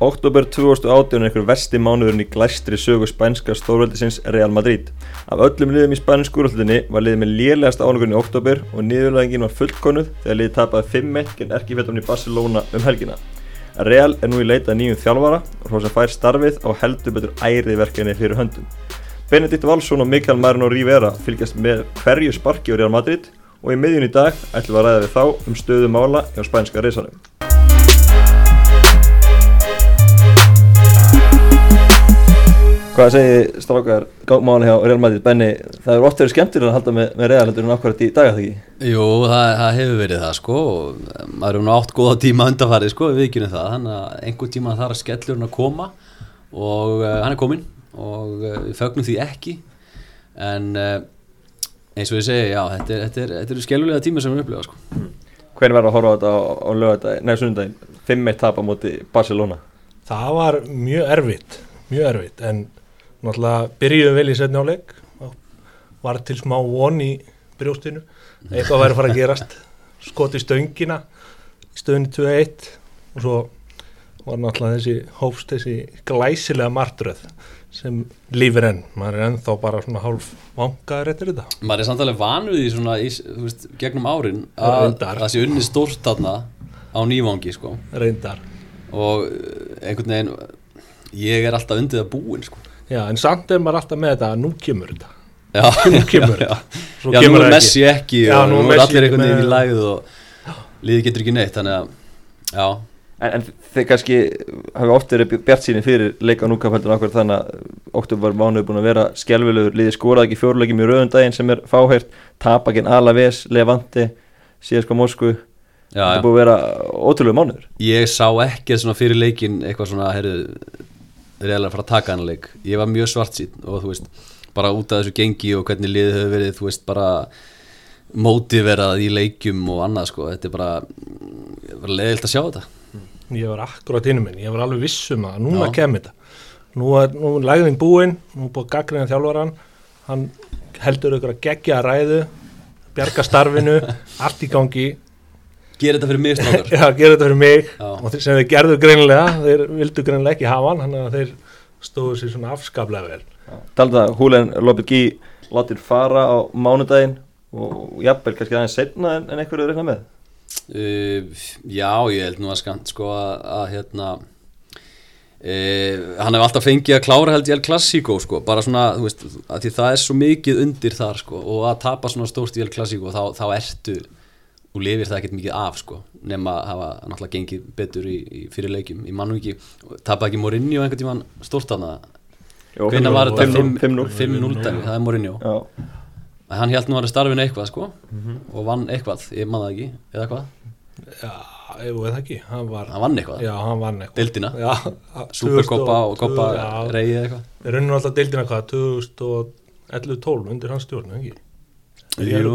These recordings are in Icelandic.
Oktober 2018 er einhver vesti mánuðurinn í glæstri sögu spænska stórveldisins Real Madrid. Af öllum liðum í spænsku úrhaldinni var liðið með lélegasta ánugurinn í oktober og niðurlæðingin var fullkonuð þegar liðið tapaði 5-1 genn erkifettamni Barcelona um helgina. Real er nú í leitað nýjum þjálfara og sem fær starfið á heldur betur ærið verkefni fyrir höndum. Benedikt Valsson og Mikael Marino Rivera fylgjast með hverju sparki á Real Madrid og í miðjun í dag ætlum við að ræða við þá um stöðu mála hjá spænska reysanum. Hvað segir strákar gámáli hjá Real Madrid? Benni, það er oft verið skemmtir að halda með, með Real en ákvæmt í daga þegar ekki? Jú, það, það hefur verið það sko maður er nú átt góða tíma undanfarið sko við ekki um það, þannig að einhver tíma þarf að skellurinn að koma og uh, hann er kominn og uh, við fögnum því ekki en uh, eins og ég segi, já, þetta er, þetta er, þetta er skellulega tíma sem við upplifa sko. Hvernig verður að horfa á þetta á, á lögadaginn, neða sunnundaginn, 5-1 tap á móti Barcelona? Það var mjög erfitt, mjög erfitt en náttúrulega byrjuðum vel í setni áleik var til smá von í brjóstinu eitthvað væri að fara að gerast. Skoti stöngina í stöðunni 2-1 og svo var náttúrulega þessi hófst þessi glæsilega martröð sem lífur enn, maður er ennþá bara svona hálf vangaður eftir þetta. Maður er samtalið vanuð í svona í, veist, gegnum árin að það sé unni stórt þarna á nývangi sko. reyndar. Og einhvern veginn ég er alltaf undið að búin sko Já, en samt er maður alltaf með þetta að nú kemur þetta. Já, nú kemur já, þetta. Já, já nú er Messi ekki já, og nú er allir einhvern veginn í lægð og liði getur ekki neitt, þannig að, já. En, en þeir kannski hafa oft verið bjart síni fyrir leika á núkapöldun okkur þannig að okkur var mánuður búin að vera skjálfilegur, liði skórað ekki fjórlegjum í rauðundaginn sem er fáhært, tapakinn Alaves, Levante, síðasko Moskvu. Já, þetta búið að vera ótrúlega mánuður. Ég sá ekki svona fyrir leikin eitthvað svona, heyrðu, reyðilega að fara að taka hann leik. Ég var mjög svart sín og þú veist bara út af þessu gengi og hvernig liðið hefur verið þú veist bara mótiverað í leikjum og annað sko. Þetta er bara, bara leðilt að sjá þetta. Ég var akkurat innum minn, ég var alveg vissum að núna kemur þetta. Nú er, nú er lægðin búinn nú er búið að gaggrina þjálfvaran hann heldur ykkur að gegja að ræðu bjarga starfinu allt í gangi Gera þetta fyrir mig strákar. Já, gera þetta fyrir mig. Já. og þeir sem þeir gerðu greinilega þeir vildu greinilega ekki hafa hann þannig að þeir stóðu sér svona afskaplega vel. Talda það, Húlen Lopetgi látir fara á mánudaginn og jafnvel kannski aðeins setna en, en einhverju reyna með? Uh, Já, ég held nú að skant sko að, að hérna uh, hann hefur alltaf fengið að klára held ég El Clasico sko, bara svona, þú veist, að því það er svo mikið undir þar sko og að tapa svona stórt í El Clasico þá, þá ertu og lifir það ekkert mikið af sko nema að hafa náttúrulega gengið betur í, í fyrir leikjum, í mannu ekki tapaði ekki Morinni og einhvern tíman stórt hana hvernig var þetta? 5-0 dæmi, það er Morinni hann held nú að starfinu eitthvað sko mm -hmm. og vann eitthvað, ég man það ekki eða hvað? Já, ég veit ekki hann, var, hann vann eitthvað, já, hann vann eitthvað. Deildina, já, superkoppa og koppa reyði eitthvað? Við runnum alltaf deildina hvað 2011-12 undir hans stjórn, ekki? Jú,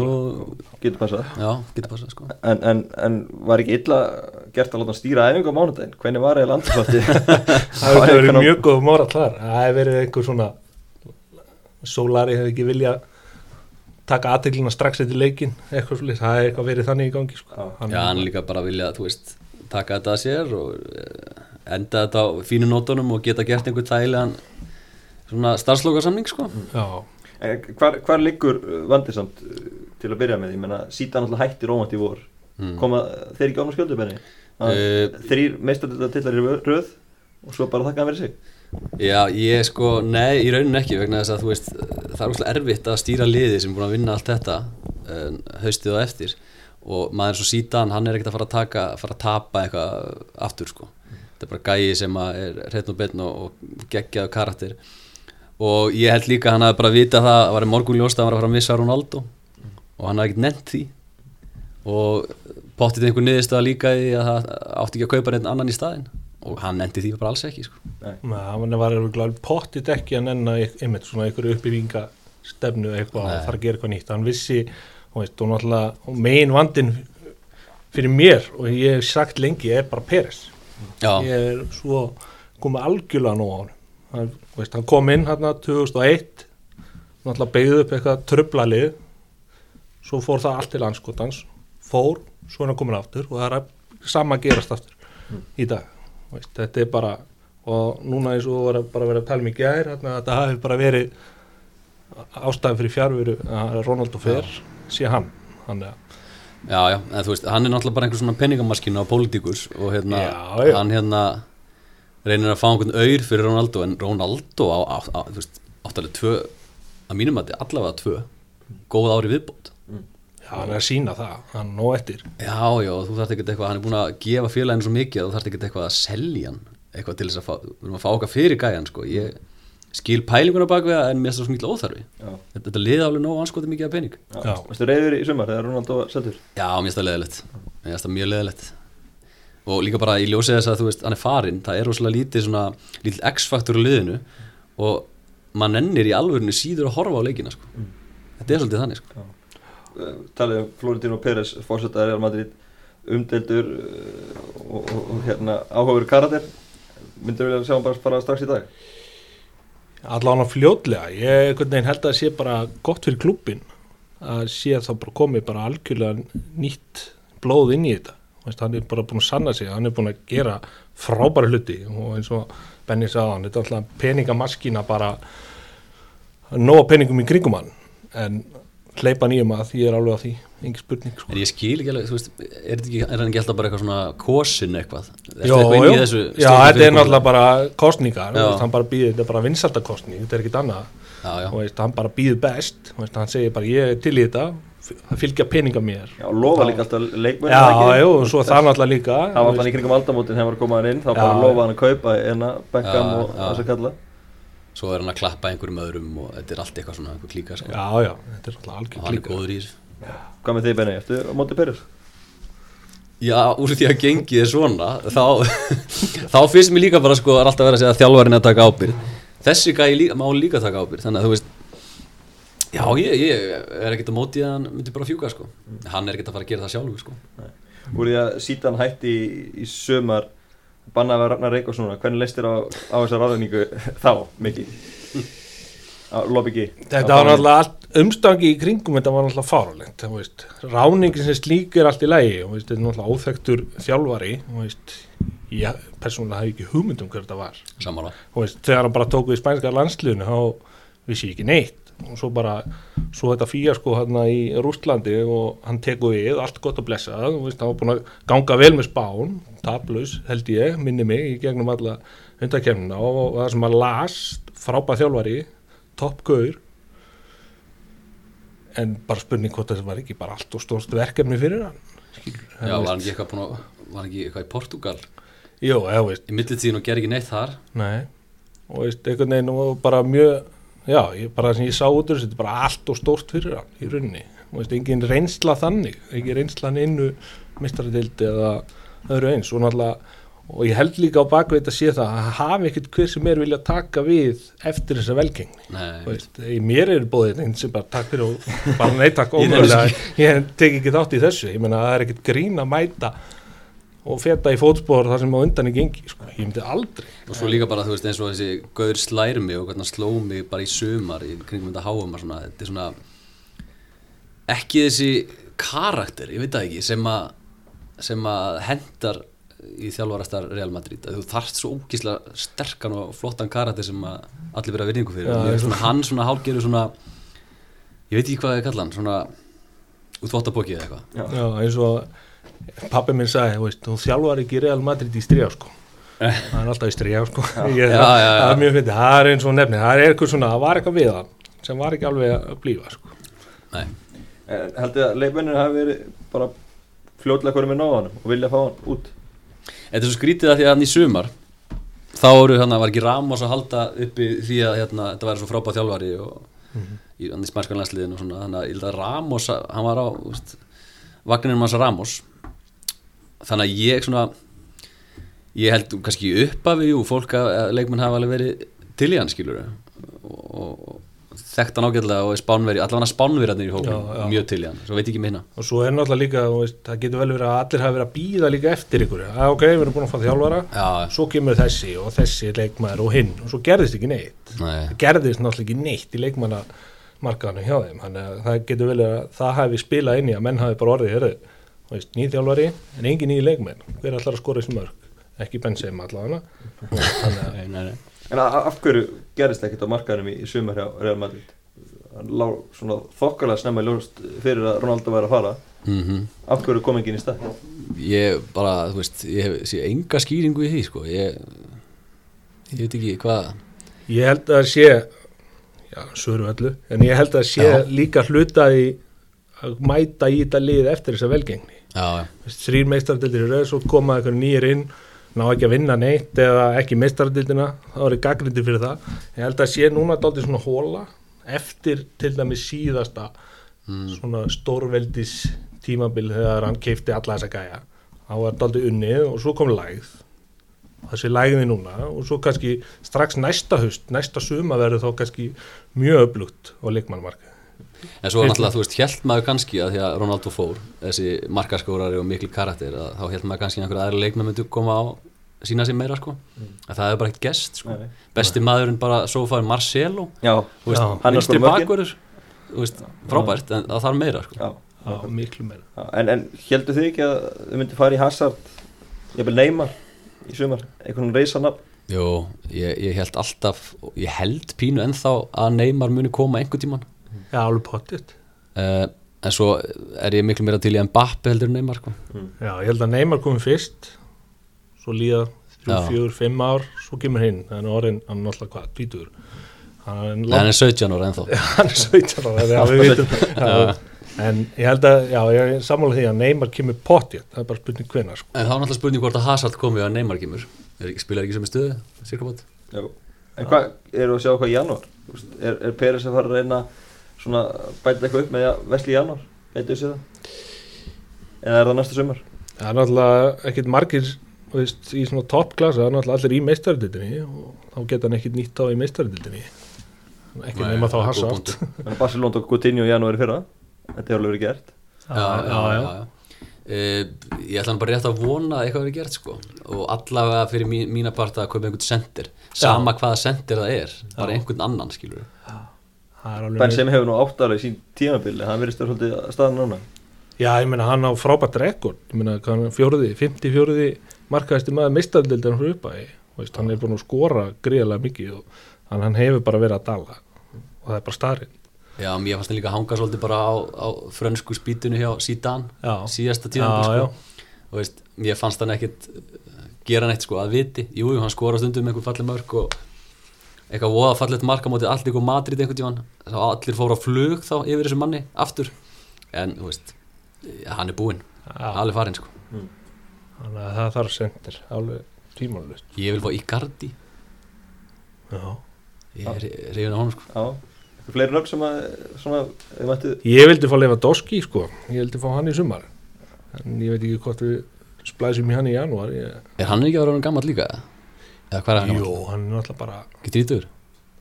getur passað. Já, getur passað sko. En, en, en var ekki illa gert að láta hann stýra æfingu á mánudaginn? Hvernig var eiginlega andurslótti? það hefur verið mjög góð mórat þar. Það hefur verið einhver svona Solari hefur ekki vilja taka aðteglina strax eftir leikin eitthvað svolítið, það er eitthvað verið þannig í gangi sko. Já, hann líka bara vilja, þú veist taka þetta að sér og eh, enda þetta á fínu nótunum og geta gert einhver tægilegan svona starfslokarsamning sko. Já Hvar, hvar liggur vandisamt til að byrja með? Ég menna, síðan alltaf hættir óvænt í vor mm. koma þeir ekki á með skjöldubenni? Uh, þrýr meistartillar í röð og svo bara þakka hann verið sig Já, ég sko, nei, í rauninu ekki vegna þess að þú veist, það er úrslega erfitt að stýra liði sem er búin að vinna allt þetta uh, haustið og eftir og maður svo sítan, hann er ekkert að fara að taka fara að tapa eitthvað aftur sko mm. þetta er bara gæi sem er hreitn og betn og, og geggjaðu karakter og ég held líka að hann hafi bara vita það að var í morgunljósta að hann var að fara að missa Ronaldo. Mm. og hann hafi ekkert nefnt því. Og pottið einhver niðurstaða líka í að það átti ekki að kaupa neitt annan í staðin og hann nefndi því bara alls ekki sko. Nei, hann var pottið ekki að nenna einmitt svona einhverju uppbygginga stefnu eitthvað að fara að gera eitthvað nýtt. Hann vissi, og, veist, og náttúrulega megin vandin fyrir mér og ég hef sagt lengi er bara Peres. Já. ég er svo komið algjörlega nú á hann, veist, hann kom inn hérna 2001 náttúrulega beigði upp eitthvað tröflalið svo fór það allt til anskotans fór, svo er hann komin aftur og það er sama gerast aftur mm. í dag veist, þetta er bara og núna eins og var að bara verið að tala um í gær þarna að þetta hafi bara verið ástæðan fyrir fjárveru að Ronaldo fer sé hann þannig að Já, já, en þú veist, hann er náttúrulega bara einhver svona peningamaskinu á pólitíkus og hérna, Já, já. hann hérna reynir að fá einhvern auður fyrir Ronaldo en Ronaldo á, á, á þú veist, áttalega tvö, að mínum að allavega tvö, góð ári viðbót. Já, hann er að sína það, hann er nóg eftir. Já, já, þú þarft ekkert eitthvað, hann er búin að gefa félaginu svo mikið að þú þarft ekkert eitthvað að selja hann eitthvað til þess að fá, við erum að fá okkar fyrir gæjan sko, ég skil pælinguna bak við það en mér er það svo mikil óþarfi. Já. þetta, þetta liði alveg nóg anskotið mikið af pening. Já. Varstu reyður í sumar þegar Ronaldo var seldur? Já, mér finnst það leðilegt Mér finnst það mjög leðilegt og líka bara í ljósið þess að þú veist, hann er farinn það er rosalega lítið svona, lítið x-faktur á liðinu og mann ennir í alvörinu síður að horfa á leikina sko. þetta er svolítið þannig sko. Talið um Florentino Pérez fórsetaði Real Madrid umdeldur uh, og, og, og hérna áhugaveru karakter. Myndur vilja sjá hann bara fara strax í dag? Allan á fljótlega, ég held að það sé bara gott fyrir klubbin að sé að það bara komi bara algjörlega nýtt blóð inn í þetta hann er bara búin að sanna sig, hann er búin að gera frábæra hluti og eins og Benny sagði hann, þetta er alltaf peningamaskína bara nóga peningum í kringum hann en hleypa nýjum að því er alveg á því engin spurning sko. en ég skil ekki alveg, þú veist er, ekki, er hann ekki alltaf bara eitthvað svona kosin eitthvað Jó, eitthvað jó. Já, þetta er náttúrulega bara kostningar, veist, hann bara býður, þetta er bara vinsaltakostning, þetta er ekkit annað já, já. og veist, hann bara býður best veist, hann segir bara ég er til í þetta að fylgja peninga mér. Já, og lofa líka alltaf leikmenn já, já, og svo það náttúrulega líka Það var þannig í kringum aldamótin þegar hann var að koma hann inn þá Já. bara lofa hann að kaupa enna Beckham Já, og já. þess að kalla. Svo er hann að klappa einhverjum öðrum og þetta er allt eitthvað svona einhver klíka sko. já, já, þetta er og algjör hann er góður í þessu. Hvað með þig Benni, eftir á móti Pérez? Já, úr því að gengið er svona þá, þá finnst mér líka bara sko já, ég, ég er ekkert að móti að hann myndi bara fjúka sko. Hann er ekkert að fara að gera það sjálfur sko. Úr því að sítan hætti í, í sumar bannaði að Ragnar Reykjavík svona? Hvernig leist þér á, á þessa ráðningu þá, mikið? Þetta var náttúrulega allt umstangi í kringum þetta var náttúrulega veist. ráningin sem slík er allt í lægi og veist, þetta er náttúrulega óþektur þjálfari veist, ég persónulega hef ekki hugmynd um hver þetta var. Veist, þegar hann bara tók við spænska landsliðinu þá vissi ég ekki neitt og svo bara, svo þetta fíasko hérna í Rústlandi og hann tekur við allt gott að blessa hann var búin að ganga vel með spán taplaus held ég, minni mig í gegnum alla undakefnina og, það sem að las frábæð þjálfari toppgauður en bara spurning hvort þetta var ekki bara allt og stórst verkefni fyrir hann já, var hann ekki eitthvað var hann ekki eitthvað í Portugal Jó, eða veist, í millitíðin og ger ekki neitt þar. Nei, og veist, einhvern veginn og bara mjög, já, ég, bara það sem ég sá út úr þessu, þetta er bara allt og stórt fyrir hann í rauninni, og veist, engin reynsla þannig, ekki reynslan innu mistaradildi eða öðru eins. Og náttúrulega, og ég held líka á bakveit að sé það að hafi ekkert hver sem er vilja taka við eftir þessa velgengni. Þú veist, í mér er bóðið einn sem bara takk fyrir og bara neittakk Ég ómögulega. ég tek ekki þátt í þessu. Ég meina það er ekkert grín að mæta og feta í fótspor þar sem á undan er gengi sko. ég myndi aldrei. Og svo líka bara þú veist eins og þessi Gauður slær mig og hvernig hann sló mig bara í sumar í kringum þetta háum og svona þetta er svona ekki þessi karakter, ég veit það ekki sem að, sem að hendar í þjálfarastar Real Madrid. Að þú þarft svo ógíslega sterkan og flottan karakter sem að allir vera virðingu fyrir. Já, svona, hann svona hálgeru svona ég veit ekki hvað ég kalla hann svona útvottapókið eða eitthvað. Eins og pappi minn sagði, þú veist, þú þjálfar ekki Real Madrid í stríða sko. Það er alltaf í stríða sko. Ég, Já, já, já. það er mjög fyndið, það er eins og nefni það er eitthvað svona, það var eitthvað við hann sem var ekki alveg að blífa sko. Nei, heldur að leikmennir hafi verið bara fljótlega hverju með náðanum og vilja fá hann út? Þetta er svo skrítið að því að hann í sumar þá voru hann að var ekki Ramos að halda uppi því að hérna, þetta væri svo frábæð þjálfari og í, hann í og svona þannig að að Ramos, hann var á vagninum hans Ramos þannig að ég svona ég held kannski uppafi og fólk að, leikmenn hafa alveg verið til í hann skilur og, og þekkt hann ágætlega og er spánveri allavega spánverðarnir í hóknum, Já, já. mjög til í hann svo veit ekki minna. Og svo er náttúrulega líka, veist, það getur vel verið að allir hafa verið að býða líka eftir ykkur. Að ok, við erum búin að fá þjálfara. Já, svo kemur þessi og þessi leikmaður og hinn og svo gerðist ekki neitt. Nei, gerðist náttúrulega ekki neitt í leikmannamarkaðanum hjá þeim. Þannig að það getur vel verið að það hafi spilað inn í að menn hafi bara orðið herðu, þú veist, nýð þjálfari en engin nýð leikmenn, hver ætlar að skora þessi mörg ekki Benzema allavega. En af hverju gerist ekkert á markaðinum í, í sumar hjá Real Madrid? Hann lá svona þokkalega snemma í ljóst fyrir að Ronaldo væri að fara Mm Af hverju kom ekki inn í stað? Ég bara, þú veist, ég hef- sé enga skýringu í því, sko Ég, ég veit ekki hvað ég held að sé já, svöru öllu en ég held að sé Já. líka hluta í að mæta í þetta lið eftir þessa velgengni þrýr meistardeldir í rauð, svo koma eitthvað nýjir inn ná ekki að vinna neitt eða ekki meistardeldina, þá er ég gaggrindi fyrir það. Ég held að sé núna dálítið svona hóla eftir til dæmis síðasta svona stórveldis tímabil þegar hann keipti alla þessa gæja. Þá var dálítið unnið og svo kom lægð. Þessi lægði núna og svo kannski strax næsta haust, næsta suma verður þá kannski mjög öflugt á leikmannmarka En svo náttúrulega, þú veist, held maður kannski að því að Ronaldo fór, þessi markaskórari og mikil karakter, að þá held maður kannski að einhverja aðra leikmenn myndu koma á sína sér meira, sko. Að það hefur bara ekkert gest, sko. Besti maðurinn bara svo farið Marcelo, Já, þú veist, Já. Hann er vinstri sko bakverður, þú veist, frábært, en það þarf meira, sko. já, Já, miklu meira já. En, en heldur þið ekki að þið myndi fara í Hazard Ég vil Neymar í sumar Einhvern reysanab Jú, ég, ég held alltaf, ég held pínu ennþá að Neymar muni koma einhvern tíman. Já, alveg pottitt Uh, en svo er ég miklu meira til í Mbappe heldur en Neymar, sko. Já, ég held að Neymar komi fyrst svo líða þrjú, Já. fjögur, fimm ár svo kemur hinn, þannig að orðin hann er náttúrulega hvað, tvítur hann er, Nei, hann er 17 ára ennþá. hann er 17 ára, já, við vitum já, en ég held að, já, ég er sammála því að Neymar kemur pottið, það er bara spurning hvenær sko. En þá er náttúrulega spurning hvort að Hazard komi að Neymar kemur. Er, spilar ekki sem er stöðu? Já. En hvað, eru að sjá hvað í janúar? Þú Er, er Peres að fara að reyna svona bæta eitthvað upp með að vesli í janúar? Gætu þessi það? Eða er það næsta sumar? það er náttúrulega ekkit margir veist, í svona toppklassa, það er náttúrulega allir í meistaröldinni og þá geta hann ekkit nýtt á í meistaröldinni ekki Nei, nema þá punktur. En Barcelona tók Coutinho í janúar í fyrra. Þetta hefur alveg verið gert. Já, já, já, já. Uh, ég ætla hann bara rétt að vona að eitthvað verið gert sko. Og allavega fyrir mín, mína part að kaupa einhvern sendir sama hvaða sendir það er bara einhvern annan skilur það er alveg Ben sem hefur nú áttalega í sín tímabili Hann verið stöður svolítið að staðan núna. Já, ég meina hann á frábært rekord. Ég meina hvað hann er fjóruði, 54 markaðist maður meistardildar hann fyrir upp að hann er búin að skora gríðarlega mikið og hann, hann hefur bara verið að dala. Og það er bara starinn já, mér fannst það líka að hanga svolítið bara á, á frönsku spýtunu hjá Já. síðasta tíðan Já, sko. og veist, mér fannst hann ekkit gera neitt sko að viti, jú, jú, hann skora stundum einhver fallið mörg og eitthvað voða fallið marka mótið allt ykkur Madrid einhvern tíðan, þá allir fóru á flug þá yfir þessu manni aftur. En, þú veist, hann er búinn. Já. alveg farinn sko. Þannig að það þarf sendir alveg tímanlust Ég vil fá Icardi. Já. Ég er reyðin á honum sko. Já. Eitthvað fleiri nöfn sem að Svona Ef mættu? Ég vildi fá Lewandowski sko, ég vildi fá hann í sumar. En ég veit ekki hvort við splæsum í hann í janúar ég... Er hann ekki að vera gammal líka? Eða hvað er hann gammal? hann er náttúrulega bara Ekki drítur?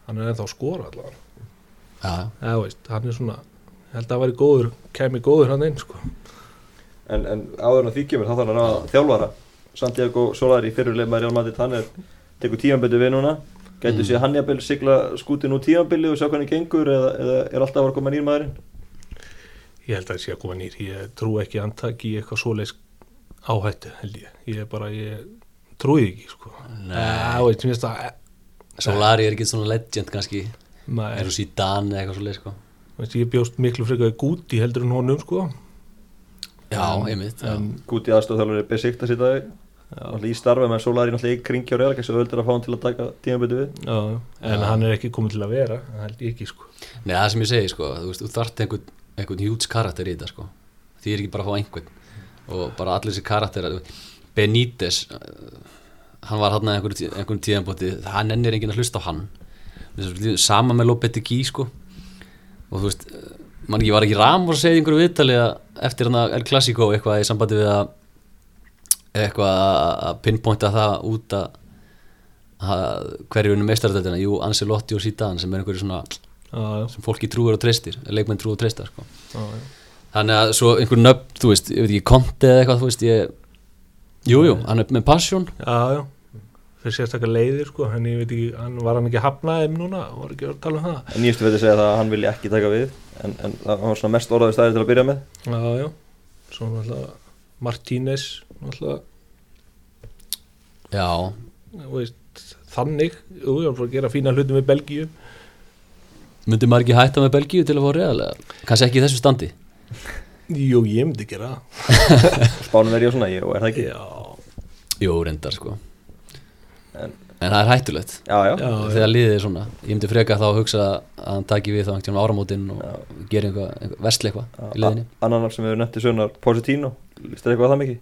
hann er ennþá skora allavega Já, eða veist, hann er svona held að það væri góður, kemi góður hann inn sko. En, en áður en því kemur þá þarf hann að þjálfara Santiago Solari fyrirlega með Real Madrid hann er tekur tímanbyrðu við núna gætu Mm. sé hann jafnvel sigla skútin úr tímanbyrðu og sjá hvernig gengur eða, eða er alltaf að koma nýr maðurinn ég held að það sé að koma nýr ég trú ekki að hann taki eitthvað svoleiðs áhættu held ég ég er bara, ég trúi því ekki sko. Nei. Það Solari er ekki svona legend kannski Er þú síðan eða eitthvað svo leið sko veist, ég bjóst miklu frekar gúti heldur en honum sko. Já, einmitt já. en, Gúti aðstofþjálfur er besikta sér dag í starfa með Solari náttúrulega í kringja og real svo öldur að fá hann til að taka tímanbyrðu við já, en hann er ekki komið til að vera ég ekki sko. Nei, það sem ég segi sko Þú veist, þú þarft einhvern, einhvern hjúts karakter í þetta sko Því er ekki bara að fá einhvern Og bara allir þessi karakter Benítez uh, Hann var hann að einhvern, tí- einhvern tíðanbóti Hann ennir enginn að hlusta á hann Sama með Lopetegui sko Og þú veist uh, Man, ég var ekki Ramos að segja í einhverju viðtali Eftir hann að El Clasico eitthvað í sambandi við að Eitthvað að- pinpointa það út að, að Hverju unni meistaradeldina Jú, Ancelotti og Zidane sem er einhverju svona já, sem fólki trúir og treystir leikmenn trúir og treystar sko. já. þannig að svo einhver nöfn, þú veist, ég veit ekki konti eða eitthvað, þú veist, ég jújú, jú, hann er með passion. Já, já. fyrir sérstakar leiðir sko. en ég veit ekki, hann var hann ekki að hafna þeim núna, var ekki að tala um það? En nýjastu veit að segja það að hann vilja ekki taka við en, en það var svona mest orðaði stæði til að byrja með. Já, já, svo náttúrulega Martínez náttúrulega Já, Þú veist, þannig, jú, ég var bara að gera fína hlutum við Belgíu. Myndi maður ekki hætta með Belgíu til að fá reðalega kannski ekki í þessu standi? Jú, ég myndi gera það Spánum verið og svona, jú, er það ekki? Já, Jú, reyndar sko. En- En það er hættulegt. Já, já, já, þegar liðið er svona. Ég myndi freka þá að hugsa að hann taki við þá einhvern áramótin og gera einhvað, einhvað versli eitthvað í liðinni Annan sem við hefur nefnt í sögnar Positino, líst þér eitthvað það mikið?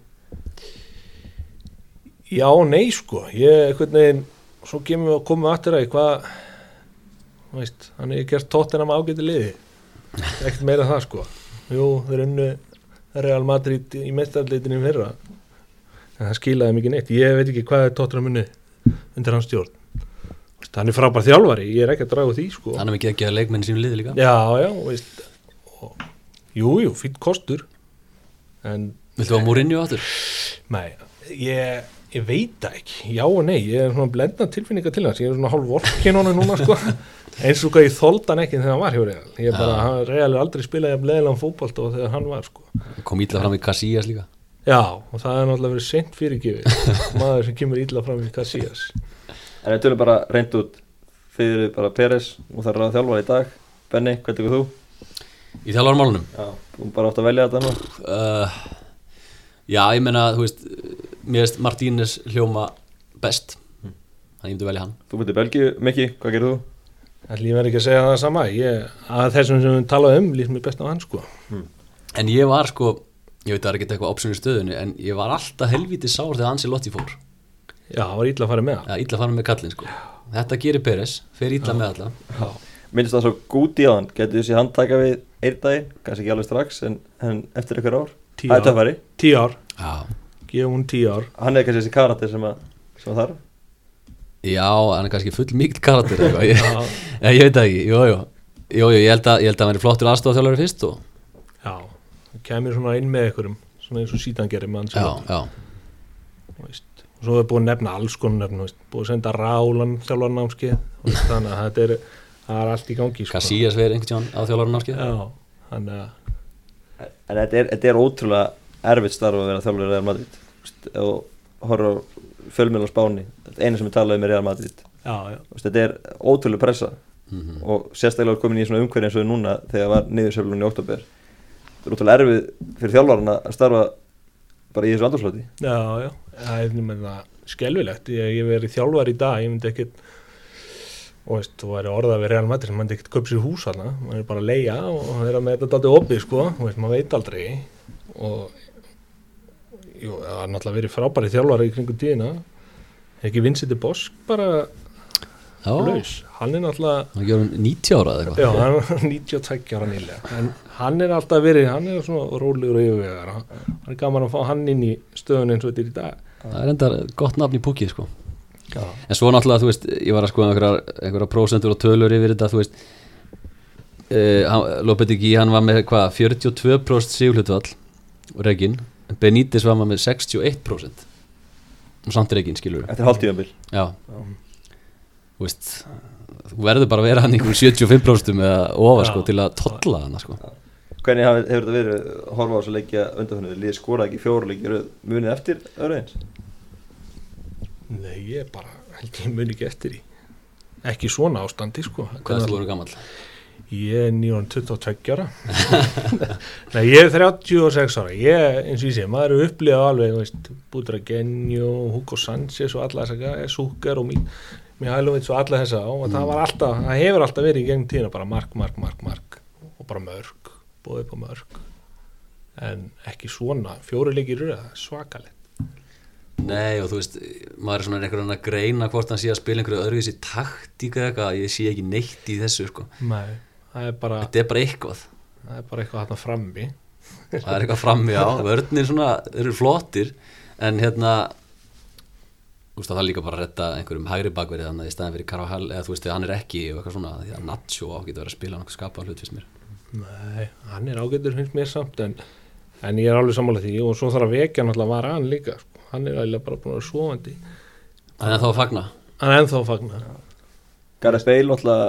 já, nei sko. Ég, veginn, svo kemur við að koma aftur að hvað þú veist, hann er gert tóttina með ágæti liði. Ekkert meira það sko. Jú, þeir unnu Real Madrid í mestarleitinu fyrra. En það skilaði mikið neitt. Ég veit ekki hvað er tóttina munni undir hans stjórn. Hann er frábær þjálfari, ég er ekki að draga því sko. Hann er mikið ekki að leikmenni sínu liði líka. Já, já, veist. Og, Jú, fýtt kostur. En, Viltu að Mourinho áttur? nei, ég, ég veit ekki. Já og nei, ég er svona blendna tilfinninga til hans. Ég er svona hálf vorkin honum núna, sko Eins og hvað ég þóldi hann ekki þegar hann var hjá Real. Ég er bara, hann Real er aldrei spilaði að leðilega fótbolt og þegar hann var, sko. Kom ítla fram í Casillas líka. Já, og það er náttúrulega verið seint fyrirgefið. Maður sem kemur illa fram í Casillas. En við tölum bara reynd út fyrir bara Peres. Og það er að þjálfa í dag. Benni, hvað tekur þú? Í þjálfarmálunum? Já, þú bara átt að velja þetta nú. Uh, Já, ég meina, þú veist Mér veist Martínez hljóma best. Þannig ég myndi velja hann. Þú byrði Belgíu, Mikki, hvað gerir þú? Ég verð ekki að segja það sama. Ég, að þessum sem við talaðum um líst mér best á hann sko. En ég var sko, ég veit að það er ekki eitthvað option í stöðunni En ég var alltaf helviti sár þegar Ansi Lotti fór. Já, það var illa að fara með Já, illa fann með kallinn sko. Þetta gerir Peres, fer illa með alla. Já, Minnst það svo gúti á hann, getur þessi hann taka við einn daginn, kannski ekki alveg strax en, en eftir ykkur ár. Það er ár. töffari, tíu ár, Já, gefum hún tíu ár. Hann er kannski þessi karakter sem, að, sem að þarf já hann er kannski full mikil karakter eitthvað. Ég, Já, Já, ég veit það ekki, jú, jú, jú, jú ég held að, ég held að hann veri flottur aðstofþjálfari fyrst og, já, það kemur svona inn með ykkurum svona eins og síðan gerir með hans já, já, veist. og svo er búið að nefna alls konar nefna, veist. búið að senda rálan þjálfar námskeið veist, þannig að þetta er, það er allt í gangi sko. Casillas veri einhvern tíðan á þjálfari námskeið Já, þannig að En þetta er, þetta er ótrúlega erfitt starf að vera Real Madrid. Þú veist, og horfa á fjölmjöl á Spáni þetta er einu sem við talaðum með Real Madrid. Já, já, þetta er ótrúlega pressa. Mhm. og sérstaklega komin í svona umhverju eins og núna þegar var niðurseflun í oktober þetta er ótrúlega erfið fyrir þjálfarna að starfa bara í þessu andurslóti já, já. Það er nefnilega skelvilegt ég, ég verið þjálfar í dag, ég myndi ekkit og veist, þú væri orðað við Real Madrid, maður myndi ekkit köp sér hús hana maður er bara að leia og vera með þetta daldið opið sko, þú veist, maður veit aldrei. Og jú, það er náttúrulega verið frábæri þjálfari í kringum tíðina. Ekki Vincent Bosk bara Já, laus, hann er náttúrulega hann gjör hann 90 ára eða eitthvað. Hann er 92 ára nýlega. En hann er alltaf verið, hann er svona rólegur og yfirvegar, hann er gaman að fá hann inn í stöðun eins og þetta er í dag. Það er enda gott nafn í púkið sko. Já, En svo náttúrulega, þú veist, ég var að skoða einhverjar prósentur og tölur yfir þetta, þú veist uh, Lopetegi, hann var með hvað, 42% sigurhlutvall Regin, Benítez var með 61% og samt Regin, skilur eftir hálftíðanbíl Já. Þú veist, þú verður bara að vera hann einhverjum 75% eða ofar sko til að tolla hann sko. Hvernig hefur þetta verið að horfa á þessu leikja undanföndu? Líði skoraði ekki fjóru leikja í röð, munið eftir öðru eins? nei, ég bara held ég muni ekki eftir í ekki svona ástandi sko. Hvað er þú voru gamall? Ég er 922 ára. Nei, ég er 36 ára. Ég, eins og ég sé, maður er upplifað alveg, veist, Budra Genjo Hugo Sanchez og alla þessa gæja Súker og Mihailovic og alla þessa. Og það var alltaf, það hefur alltaf verið í gegn tíðina bara mark, mark, mark, mark. Og bara mörg, bóðið á mörg. En ekki svona fjóri leikir röð, það er svakalegt Nei og þú veist, maður er svona einhvern veginn að greina hvort hann sé að spila einhverju öðruvísi taktík eða eitthvað, ég sé ekki neitt í þessu sko. Nei, það er bara, Þetta er bara eitthvað. það er bara eitthvað þarna frammi. Það er eitthvað frammi á, vörnir svona eru flottir, en hérna þú veist að það er líka bara að retta einhverjum hægri bakverið þannig að í staðin fyrir Carvajal, eða þú veist hann er ekki og eitthvað svona, því að Nacho á getur verið að spila nokkuð skapað hlut fyrst mér. Nei, hann er ágættur finnst mér samt en, en ég er alveg sammála því og svo þarf að vekja náttúrulega var hann líka sko. Hann er eiginlega bara búin að vera svovandi Þannig að þá að fagna. Hann er ennþá að fagna. Gareth Bale náttúrulega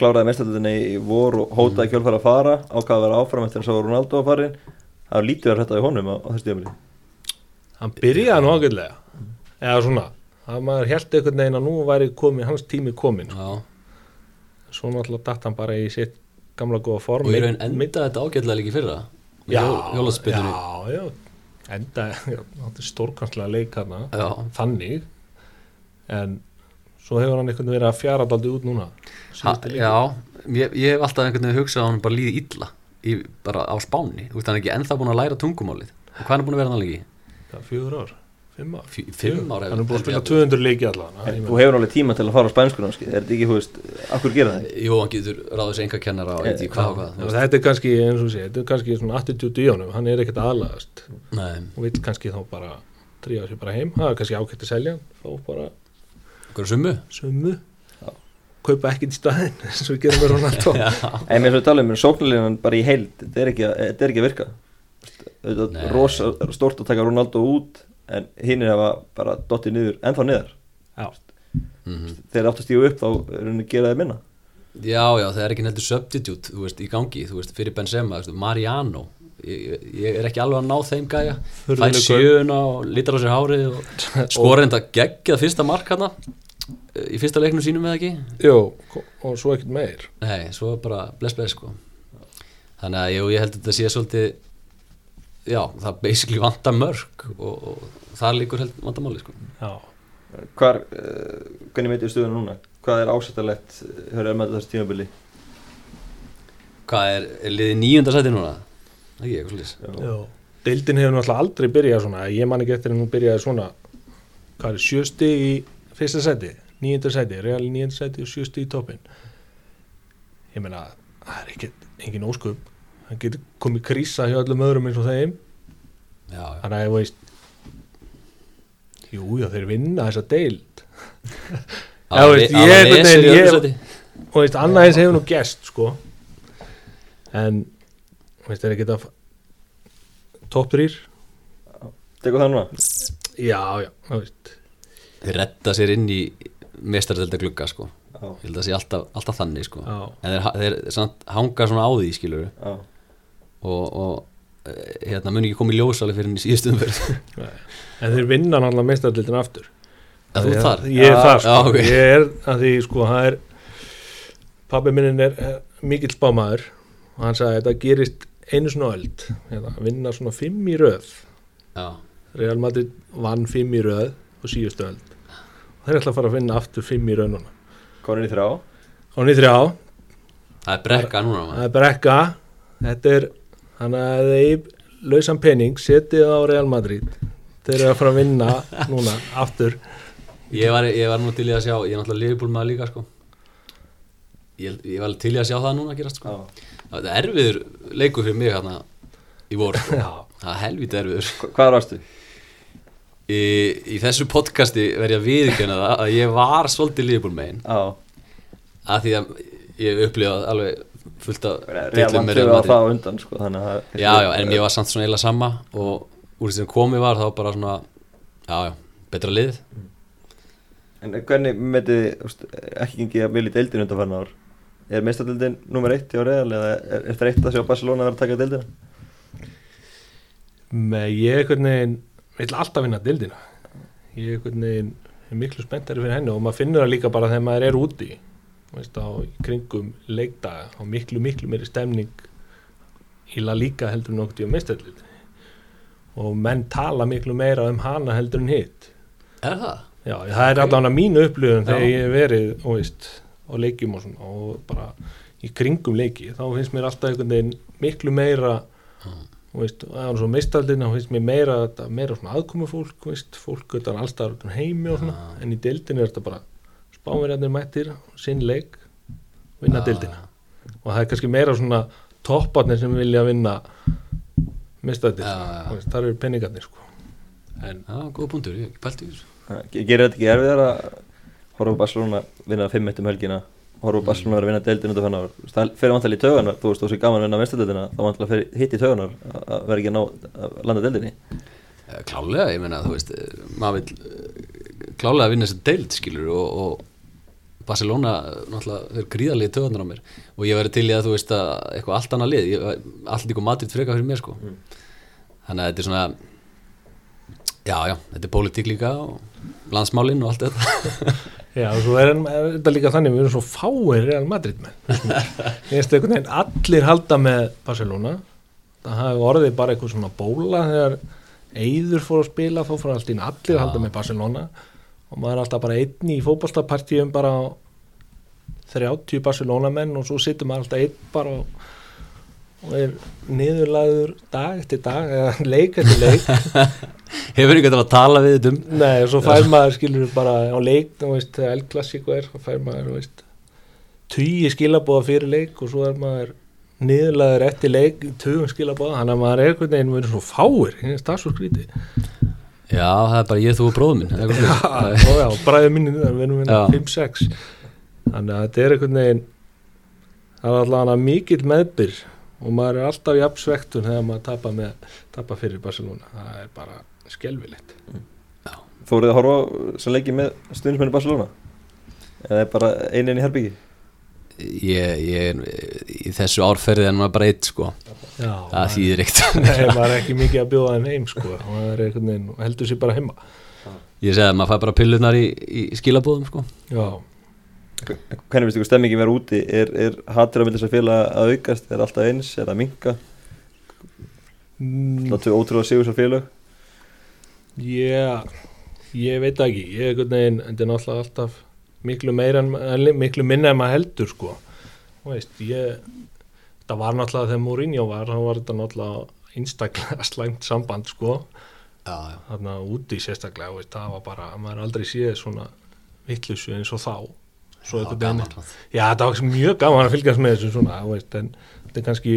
kláraði mestarlutinni í vor og hótaði kjölfæra að fara. Ákvaða að vera áfram eftir að svo Ronaldo að farin það var lítið að hrætta í honum á, á þessu tímafili hann byrjaði nú ágætlega. Eða svona, að maður held einhvern veginn að nú væri komin, hans tími komin. Já, svo náttúrulega datt hann bara í sitt gamla góða form og í raun Meidd- enda þetta ágætlega líka í fyrra. Já, já, já, enda já, þetta er stórkanslega leik hana Já, þannig en svo hefur hann einhvern veginn verið að fjara daldi út núna ha, já ég, ég hef alltaf einhvern veginn hugsað að hann bara líði illa í, bara á spáni, þú veist hann ekki ennþá búin að læra tungumálið. Og hvað er hann búin að vera hann lengi? Já, fjögur ár, fimm ár. Fimm ár hann er búin að spila ég 200 leiki allan Þú hefur náttúrulega tíma til að fara á spænsku námski Er þetta ekki, þú veist, akkur gera það? Jú, hann getur ráðið sér enga kennara og eitthvað hvað og hvað þetta er kannski, eins og sé, þetta er kannski svona attitude í honum, hann er ekkert aðlagast. Nei, og vill kannski þá bara tríða sér bara heim, það er kannski ákvæmt að selja fá bara einhverju summu? sömu kaupa ekkert í staðinn eins og við gerum með Ronaldo. Já, En mér svo tala um, sóknarlinan bara í heild Þetta er ekki, að- þetta er ekki að virka. Rosa stórt að taka Ronaldo út En hinn er að bara dottið niður, ennþá niður já, mhm. Þegar átt að stígu upp þá er henni að gera það minna. Já, já, það er ekki heldur substitute þú veist, í gangi, þú veist, fyrir Benzema þú veist, Mariano. Ég, ég- er ekki alveg að ná þeim gæja fær sjöuna og lítar á sér hárið og skora enda geggjað fyrsta mark hana í fyrsta leiknum sínum eða ekki? Jú, og svo ekkert meir. Nei, svo bara bless bless sko. Þannig að jú, ég held að þetta sé svolítið Já, það basically vanta mörg og, og það líkur held vandamáli sko. Hvar, uh, hvernig meitir stuðuna núna? Hvað er ásættalegt Hörðu með þessu tímabili? Hvað er, er liðið níunda sæti núna? Það ekki, eitthvað slís já. Deildin hefur náttúrulega aldrei byrjað svona. Ég man ekki eftir að hún byrjaði svona hvað er sjösti í fyrsta seti nýjönda seti, real nýjönda seti og sjösti í toppin ég meina, það er ekkert engin ósköp það getur komið krísa hjá öllum öðrum eins og þeim. Já, já, þannig að ég veist jú, já, þeir vinna þessa deild. Já, veist, ég Alveg einhvern veginn- og veist, annað eins hefur nú gest sko. En veist, er ekki þetta top 3 Tekur það núna? já, já, veist. Þeir retta sér inn í mestardelda glugga sko. Ég held að það sé alltaf, alltaf þannig sko. Já. En þeir, þeir samt, hanga svona á því skilur já og, og eh, hérna mun ekki koma í ljósali fyrir henni síðustu umverð en þeir vinna náttúrulega meistardildin aftur. Að þú þar? ég er þar sko, já, ok. ég er að því sko það er pabbi minnin er eh, mikill spámaður og hann sagði að þetta gerist einu svona öld. Hérna, vinna svona fimm í röð. Já, Real Madrid vann fimm í röð og síðustu öld. Og þeir ætla að fara að vinna aftur fimm í röð núna. Konur í þrjá? Og nýtt þrjá, það er brekka núna það er brekka. Þetta er, hann að þeir lausan pening, setið á Real Madrid þeir eru að fara að vinna núna aftur Ég var, ég var nú til í að sjá, ég er náttúrulega liðbúl maður líka sko Ég, ég var til í að sjá það núna að gerast sko Já. Það er erfiður leikur fyrir mig hérna í vor sko. Já. Það er helvítið erfiður Hva- Hvað varstu? í, í þessu podcasti verð ég að viðkjöna það að ég var svolítið liðbúl megin Já að því að ég upplifað alveg fullt af Real titlum með Real var Madrid. undan sko Þannig að Já, já, en ég var samt svona eiginlega sama og úr því sem komið var þá bara svona já, já, betra lið En hvernig metið ekki gengið að vilja deildin undan farin ár? Er meistardildin nummer eitt hjá Real eða er, er það eitt að sjá Barcelona vera að taka deildina? með ég veginn vil alltaf vinna dildina ég veginn er miklu spenntari fyrir henni og maður finnur það líka bara þegar maður er úti veist, á kringum leikdaga og miklu miklu meiri stemning í La Liga heldur en okkur í meistardildin og menn tala miklu meira um hana heldur en hitt. Er það? Já, það er alltaf mínu upplifun þegar ég hef verið og veist, á leikjum og svona og bara í kringum leiki þá finnst mér alltaf einhvern veginn miklu meira og veist, og það er svo meistaldin þá finnst mér meira, meira svona aðkomu fólk veist, fólk allstaðar utan heimi og svona, en í deildin er þetta bara spáverjarnir mættir, sinn leik vinna Já. deildina. Og það er kannski meira svona topparnir sem vilja vinna já. veist, þar eru peningarnir sko. En Já, góð punktur, ég hef ekki pælt í þessu Gerir þetta ekki erfiðar að horfa á Barcelona vinna 5-1 um helgina horfa á Barcelona vera að vinna deildin ár? Þú veist, Það fyrir vantal í tauganar, þú veist þú sé gaman að vinna meistardildina þá fyrir hitt í tauganar að vera ekki að ná að landa deildinni. Eh, Klálega, ég meina, þú veist eh, maður vil eh, klálega vinna þessi deild skilur og, og Barcelona náttúrulega þeir gríðarlega töðunar á mér. Og ég verið til í að þú veist að eitthvað allt annað lið, ég, allt líka Madrid freka fyrir mér sko. Þannig að þetta er svona Já, já, þetta er pólitík líka og landsmálinn og allt þetta. Já, og svo er, þetta líka þannig, við erum svo fáir Real Madrid menn. Ég veist einhvern veginn, allir halda með Barcelona. Það hafi orðið bara eitthvað svona bóla þegar Eyður fór að spila, þá fór allir að halda með Barcelona. Og maður er alltaf bara einn í fótballstapartíum bara 30 Barcelona menn og svo sittur maður alltaf einn bara og, og er niðurlæður dag eftir dag eða leik eftir leik. Hefur ykkur til að tala við þetta um? Nei, og svo fær maður skilur bara á leik, þú veist, þegar El-Klassíko er, þá fær maður, þú veist, tugi skilabóða fyrir leik og svo er maður niðurlaður eftir leik, tugum skilabóða, þannig að maður er einhvern veginn verið svo fáir, það er svo skríti. Já, það er bara ég, þú og bróður minn Já, já, bræðið minni, við erum Já. við 5-6, þannig að þetta er einhvern veginn, það er allavega mikill meðbyr og maður er alltaf í absvektun þegar maður tapa, með, tapa fyrir Barcelona, það er bara skelvilegt. Fóruð þið að horfa sem leikið með stundismenni Barcelona? Eða er bara einin í herbyggi? ég, ég, Í þessu árferði er maður bara eitt sko. Já, Það þýðir eitt Nei, maður er ekki mikið að bjóða þeim heim sko. Og það er heldur sér bara heima. Ég segi að maður fær bara pillunar í, í skilabóðum sko. Já, Hvernig finnst ykkur stemmingi vera úti? Er, er hattir á milli þess að félagi að aukast? Er alltaf eins? Er það að minka? mm, Það er ótrúlega sigur svo félag ég, ég veit það ekki ég er einhvern veginn, þetta er náttúrulega alltaf miklu meira, en, en- miklu minna en maður heldur sko veist, ég þetta var náttúrulega þegar Mourinho var þá var þetta náttúrulega einstaklega slæmt samband sko Já, já þarna úti sérstaklega, veist, það var bara maður aldrei séð svona vittlusu eins og þá svo veginn gaman. Já, það var mjög gaman að fylgjast með þessu svona, þú veist, en þetta er kannski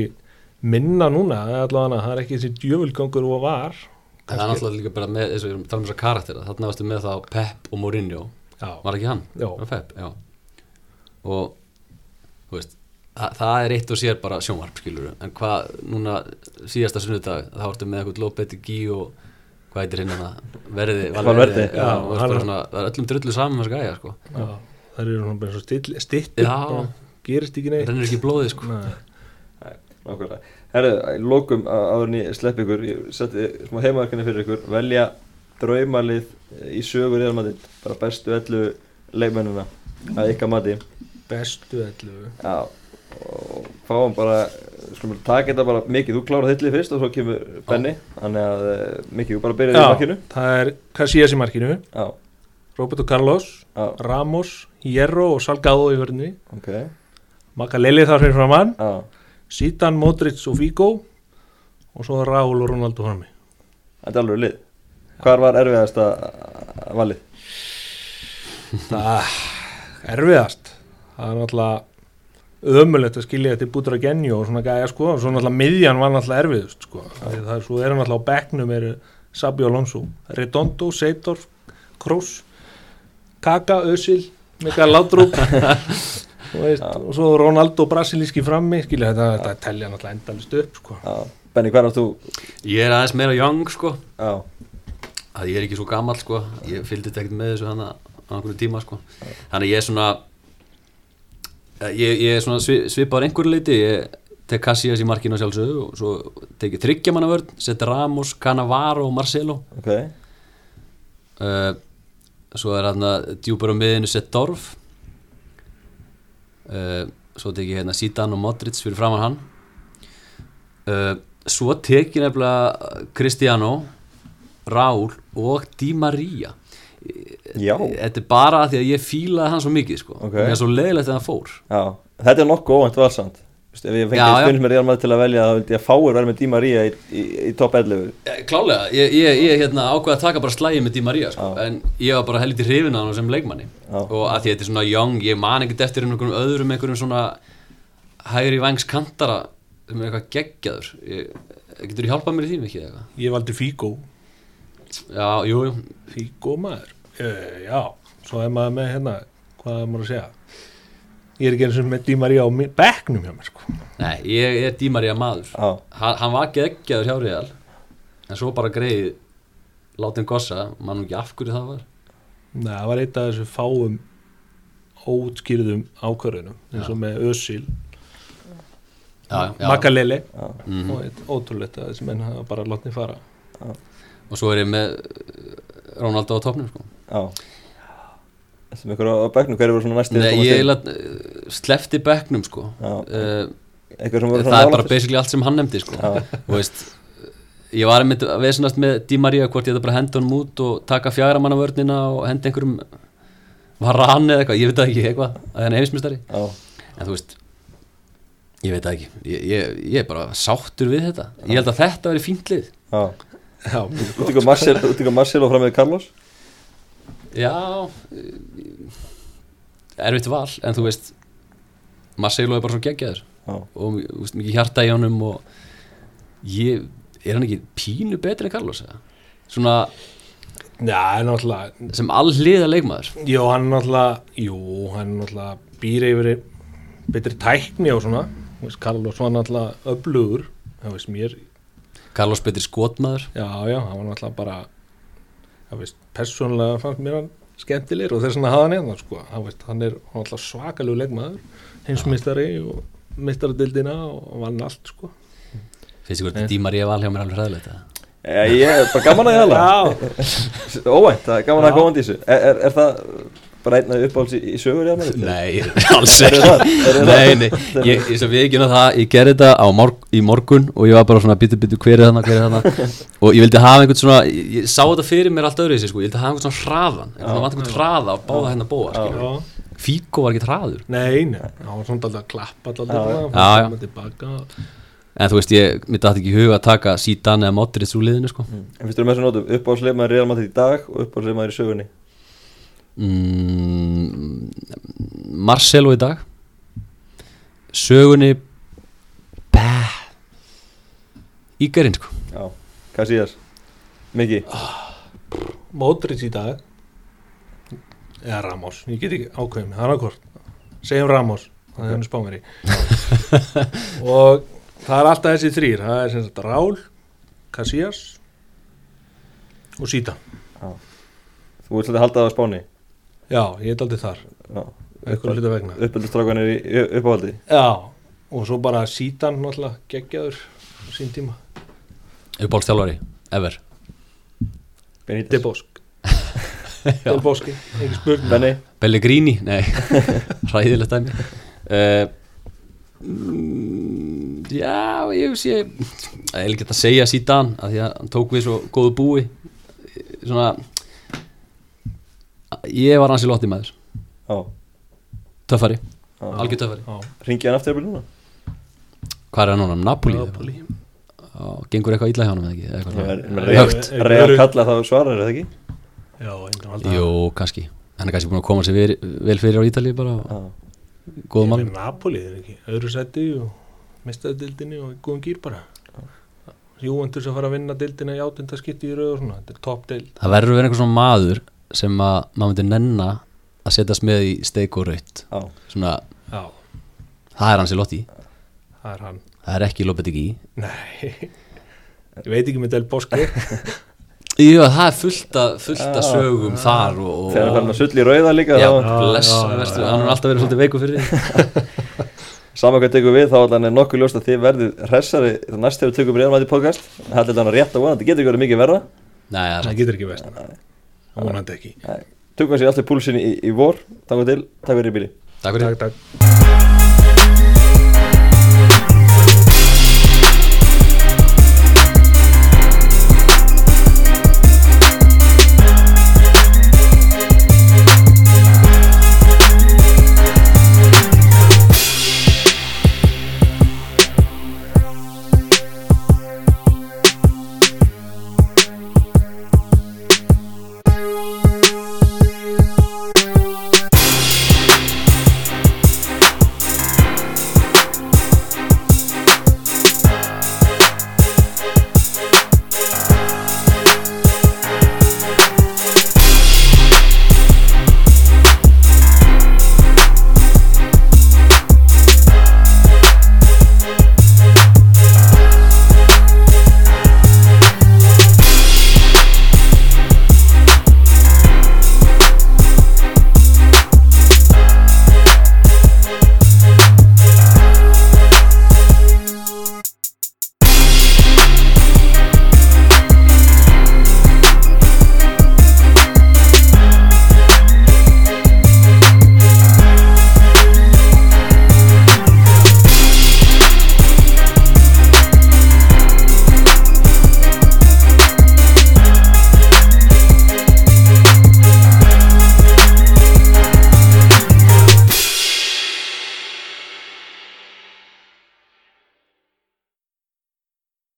minna núna, allavega það er ekki þessi djöfulgangur og var. Það er náttúrulega líka bara með þessu, við erum að tala um þessa karaktera Þarna varstu með þá Pep og Mourinho. Já, Var ekki hann? Já. Var Pep, já. Og, þú veist það, það er eitt og sér bara sjónvarp skilur En hvað, núna síðasta sunnudag Þá vartu með eitthvað Lopetegi og Hvað heitir hinn? Verði, það er öllum drullu saman með þessa gæja sko. Já, það eru svona bara svo stittur, Já. gerist ekki Það neitt rennir ekki í blóðið sko. Nei. Nákvæmlega. Herðu, í lokum á- áður en ég slepp ykkur Ég setti smá heimaverkefni fyrir ykkur. Velja draumalið í sögur eða mati Bara bestu ellu leikmennina að ykkar mati. Bestu ellu. Já og fáum bara skulum bara taka þetta bara mikið, þú klárar þitt lið fyrst og svo kemur Benni. Þannig að eh, mikið, þú bara byrjaði í makkinu það er Casillas í markinu. Já, Roberto Carlos, já, Ramos Hierro og Salgado í vörðinni ok. Makaleli þar fyrir framann Já, Zidane, Modric og Figo og svo Raúl og Ronaldo frammi. Þetta er alveg lið. Hvar var erfiðasta valið? það er erfiðast. Það er náttúrulega ömulegt að skilja þetta bútur að genju og svona gæja sko. Og svo náttúrulega miðjan var náttúrulega erfiðust sko. Það er, svo eru náttúrulega á bekknum eru Sabi Alonso, Redondo, Seidorf Kroos Kaka, Özil, Mikael Laudrup og, veist, og svo Ronaldo brasilíski frammi skilja þetta, þetta telja náttúrulega endalist upp sko. Já, Benni, hvar áttu? Ég er aðeins meira young sko. Já, að ég er ekki svo gammal sko. Ég fylgdi þetta ekkert með þessu hana á einhverju tíma sko. Þannig ég er svona ég, ég er svona svi- svipaður einhverju leiti ég tek Casillas í markinu á sjálfsögðu og svo tek ég þryggja manna vörn seti Ramos, Cannavaro og Marcelo. Ok. Uh, svo er hann að djúpar á miðinu sett Dorf. Uh, svo tek ég hérna Zidane og Modric fyrir framan hann. Uh, svo tek ég nefnilega Cristiano Raúl og Di Maria. Já, þetta er bara því að ég fílaði hann svo mikið sko. Ok. og mér er svo leiðilegt að hann fór. Já. Þetta er nokkuð óvænt valsamt Ef ég fengi stundins með Real Madrid til að velja þá vildi ég að fáir verða með Di Maria í, í, í top 11 Eh, klálega, ég, ég, ég hérna, ákveði að taka bara slægi með Di Maria sko. En ég var bara heldur hrifin að hann sem leikmanni. Já. og að því að þetta er svona young ég man ekkert eftir einhverjum öðrum einhverjum svona hægri vangs kantara sem er eitthvað geggjaður. Ég, getur þú hjálpað mér í því mikið eitthvað? Ég valdi Figo. Já, jú, jú, Figo maður. Uh, já, svo er maður með hérna hvað er maður að segja ég er ekki eins og með Di Maria á bekknum hjá mér sko. Nei, ég er Di Maria maður. Já, hann, hann var geggjaður hjá Real en svo bara greið látin gossa, mann ekki af hverju það var. Nei, það var eitt af þessu fáum ótskýrðum ákvörðunum eins og með Özil, já, já, Makalele. Já, Mhm. og eitt ótrúlegt að þessi menn hafa bara látni fara. Og svo er ég með Ronaldo á topnum sko. Já Sem ykkur á, bekknum, hverju voru svona næstu Nei, ég eiginlega uh, slefti bekknum sko. Já. uh, það er bara basically allt sem hann nefndi sko. Já. veist ég var einmitt að veðsynast með Di Maria hvort ég þetta bara henda honum út og taka fjagra manna vörnina og henda einhverjum varan eða eitthvað, ég veit ekki eitthvað að hann er heimsmystari Já, en þú veist ég veit ekki, ég, ég, ég er bara sáttur við þetta, ég held að þetta veri fínt lið. Já. Já, Út ykkur Marcel, út ykkur Marcel og fram með Carlos já eh, erfitt val, en þú veist Marcelo er bara svo geggjaður. Og veist, mikið hjarta í honum og ég, er hann ekki pínu betri en Carlos eða? svona já, náttúrulega sem allliða leikmaður. Jú, hann er náttúrulega Jú, hann er náttúrulega býr yfir betri tækni og svona. Veist, Carlos var náttúrulega öflugur það veist mér, Carlos betri skotmaður. Já, já, hann var náttúrulega bara persónulega fannst mér hann skemmtilegir og þess vegna hafa hann eða sko, það veist, hann er náttúrulega svakalegu leikmaður heimsmystari og mistardildina og vann allt sko. Finnst ykkur þetta Di Maria val hjá mér alveg hræðilegt eða? Já, ég er bara gaman að ég hala Óvænt, gaman að koma er, er, er það bara einn af uppáhalds í, í sögur í alveg? Nei, alls ekki. það? Er það? Nei, nei, ég, ég, ég, ég, það, ég gerði þetta á morg, í morgun og ég var bara svona bitu bitu hver er þarna, hver er þarna? Og ég vildi hafa einhvern svona, ég, ég sá þetta fyrir mér allt öðru þessi sko, ég vildi hafa einhvern svona hraðan ég vant einhvern hraða á báða hennar bóa skilur. Já. Fíko var ekki hraður. Nei, nei, hann var svona alltaf að klappa alltaf en þú veist, ég myndi að ekki í huga að taka Zidane eða Modric úr liðinu sko. En mm, Marcelo í dag. Sögunni Bæ Ígarinn sko. Já, hvað síðast? Miki? Modric í dag. Eða Ramos, ég get ekki ákveðið mig, það er akkord segjum Ramos, það er henni spámeri og það er alltaf þessi þrýr, það er sem sagt Rál Casillas og Sita Þú vilt svolítið halda það á spáni? Já, ég er aldrei þar, Já, eitthvað hluta vegna. Uppöldustrákanir í uppáhaldi? Já, og svo bara Sítan náttúrulega geggjaður sín tíma, uppáhaldstjálfari, ever. Benítez. Debosk Deboski, ekki spurning. Pellegrini, nei. Hræðilegt dæmi. Uh, mm, já, ég sé ég vil geta að segja Zidane að því að hann tók við svo góðu búi. Svona ég var hans í lotti maður. Já, töffari, algjör töffari. Já, Ringi hann aftur núna? hvað er hann núna, Napoli, Napoli. Já, gengur eitthvað illa hjá hann eða ekki, Real kalla það svarar, er það ekki? Já, jú, kannski. Hann er kannski búin að koma sér vel, vel fyrir á Ítalíu bara, Já, góð mann. Napoli, er ekki? Öðru seti og mistaði dildinni og góðum gýr bara. Júventus að fara að vinna dildina í átunda skipti í rauð og svona, þetta er topp dild það verður að vera einhver svona maður sem að maður myndi nenna að setjast með í steik og raut já, svona, Já, það er hans í lotti. Það er hann. Það er ekki Lopetegi Nei, ég veit ekki með Del Bosque. Jú, það er fullt að, fullt að Já. sögum þar og, og þegar hann að sull í rauða líka Já, þá, bless, Já, já, verstu, já, hann er alltaf verið svolítið veiku fyrir Saman hvað tekur við þá allan er nokkuð ljóst að þið verðið hressari það næst þegar við tökum Madrid podcast. Það er þetta rétt að vona, þetta getur ekki verið mikið verra. Nei, það er Það getur ekki veist Það vonandi ekki. Tökum við sér allir púlsin í, í vor. Takk til, takk fyrir bíli Takk fyrir. Takk, takk